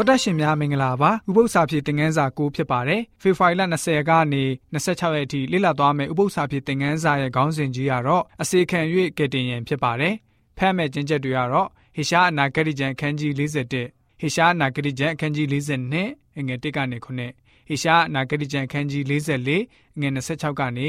တော်တရှင်များမင်္ဂလာပါဥပု္ပ္ပစာဖြစ်တင်ငန်းစာ9ဖြစ်ပါတယ်ဖေဖော်ဝါရီလ20ကနေ26ရက်အထိလေ့လာသွားမယ့်ဥပု္ပ္ပစာဖြစ်တင်ငန်းစာရဲ့ခေါင်းစဉ်ကြီးကတော့အစေခံ၍ကယ်တင်ရင်ဖြစ်ပါတယ်ဖတ်မဲ့ကျင့်ချက်တွေကတော့ဟေရှားအနာဂတိကျမ်းအခန်းကြီး41ဟေရှားအနာဂတိကျမ်းအခန်းကြီး42အငယ်1ကနေ9ဟေရှားအနာဂတိကျမ်းအခန်းကြီး44အငယ်26ကနေ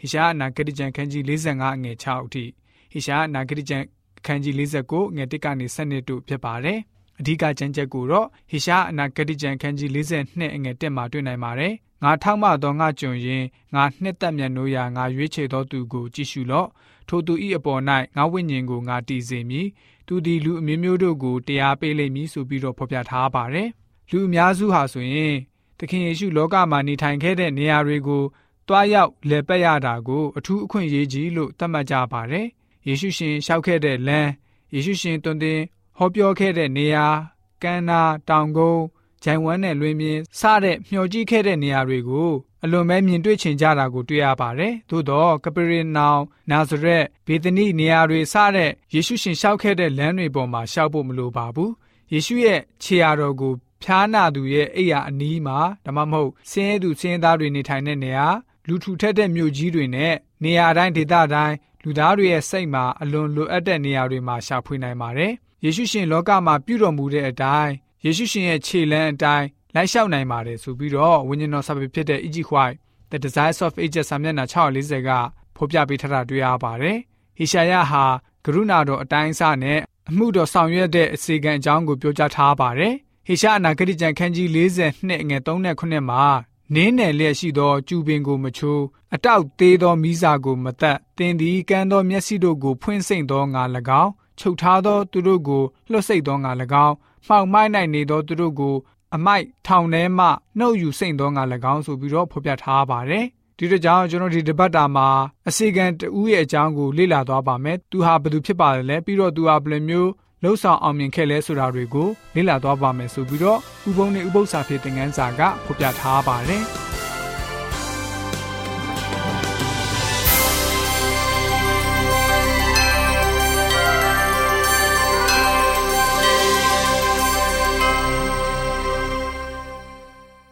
ဟေရှားအနာဂတိကျမ်းအခန်းကြီး45အငယ်6အထိဟေရှားအနာဂတိကျမ်းအခန်းကြီး49ငွေ1ကနေ7တို့ဖြစ်ပါတယ် အဓိကကျမ်းချက်ကိုတော့ဟေရှားအနာဂတိကျမ်းခန်းကြီး42အငယ်1မှာတွေ့နိုင်ပါတယ်။ငါထောက်မသောငါကြုံရင်ငါနှစ်သက်မြတ်နိုးရာငါရွေးချယ်သောသူကိုကြည့်ရှုလော့။ထိုသူ၏အပေါ်၌ငါဝိညာဉ်ကိုငါတည်စေမည်။သူသည်လူအမျိုးမျိုးတို့ကိုတရားပေးလိမ့်မည်ဆိုပြီးတော့ဖော်ပြထားပါတယ်။လူအများစုဟာဆိုရင်သခင်ယေရှုလောကမှာနေထိုင်ခဲ့တဲ့နေရာတွေကိုတွားရောက်လည်ပတ်ရတာကိုအထူးအခွင့်အရေးကြီးလို့သတ်မှတ်ကြပါတယ်။ယေရှုရှင်လျှောက်ခဲ့တဲ့လမ်းယေရှုရှင်တွင်တင် ဟောပြောခဲ့တဲ့နေရာကမ်းနားတောင်ကုန်းဂျိုင်ဝမ်နဲ့လွင်မြင်စတဲ့မျှော်ကြည့်ခဲ့တဲ့နေရာတွေကိုအလွန်ပဲမြင်တွေ့ချင်ကြတာကိုတွေ့ရပါတယ်။သို့တော့ကပရိနောင်နာဇရက်ဘေသနိနေရာတွေစတဲ့ယေရှုရှင်လျှောက်ခဲ့တဲ့လမ်းတွေပေါ်မှာရှောက်ဖို့မလိုပါဘူး။ယေရှုရဲ့ခြေရာတော်ကိုဖျားနာသူရဲ့အိယာအနီးမှာဒါမှမဟုတ်ဆင်းရဲသူဆင်းရဲသားတွေနေထိုင်တဲ့နေရာလူထူထပ်တဲ့မြို့ကြီးတွေနဲ့နေရာတိုင်းဒေသတိုင်းလူသားတွေရဲ့စိတ်မှာအလွန်လိုအပ်တဲ့နေရာတွေမှာရှာဖွေနိုင်ပါတယ်။ ယေရှုရှင်လောကမှာပြုတော်မူတဲ့အတိုင်းယေရှုရှင်ရဲ့ခြေလမ်းအတိုင်းလိုက်လျှောက်နိုင်ပါတယ်ဆိုပြီးတော့ဝိညာဉ်တော်စာပေဖြစ်တဲ့ E.G. White The Desires of Ages စာမျက်နှာ640ကဖော်ပြပေးထားတာတွေ့ရပါတယ်။ဟေရှာယဟာကရုဏာတော်အတိုင်းအစနဲ့အမှုတော်ဆောင်ရွက်တဲ့အစီကံအကြောင်းကိုပြောကြားထားပါတယ်။ဟေရှာအနာဂတိကျမ်းခန်းကြီး42ငွေ3နဲ့9မှာနင်းနယ်လျက်ရှိသောကျူပင်ကိုမချိုးအတောက်သေးသောမိစာကိုမသက်တင်သည်ကန်းသောမျက်စိတို့ကိုဖွင့်စိမ့်သောငါ၎င်း ချုပ်ထားသောသူတို့ကိုလွှတ်စိတ်သောငါ၎င်းမှောက်မိုက်၌နေသောသူတို့ကိုအမိုက်ထောင်ထဲမှနှုတ်ယူစိမ့်သောငါ၎င်းဆိုပြီးတော့ဖော်ပြထားပါတယ်ဒီတကြောင်ကျွန်တော်ဒီတပတ်တာမှာအစီကံတူရဲ့အကြောင်းကိုလေ့လာသွားပါမယ်။သူဟာဘယ်သူဖြစ်ပါလဲ။ပြီးတော့သူဟာဘယ်လိုမျိုးလှုပ်ဆောင်အောင်မြင်ခဲ့လဲဆိုတာတွေကိုလေ့လာသွားပါမယ်ဆိုပြီးတော့ဥပုံနဲ့ဥပု္ပ္ပစာဖြစ်တဲ့ငန်းစာကဖော်ပြထားပါတယ်။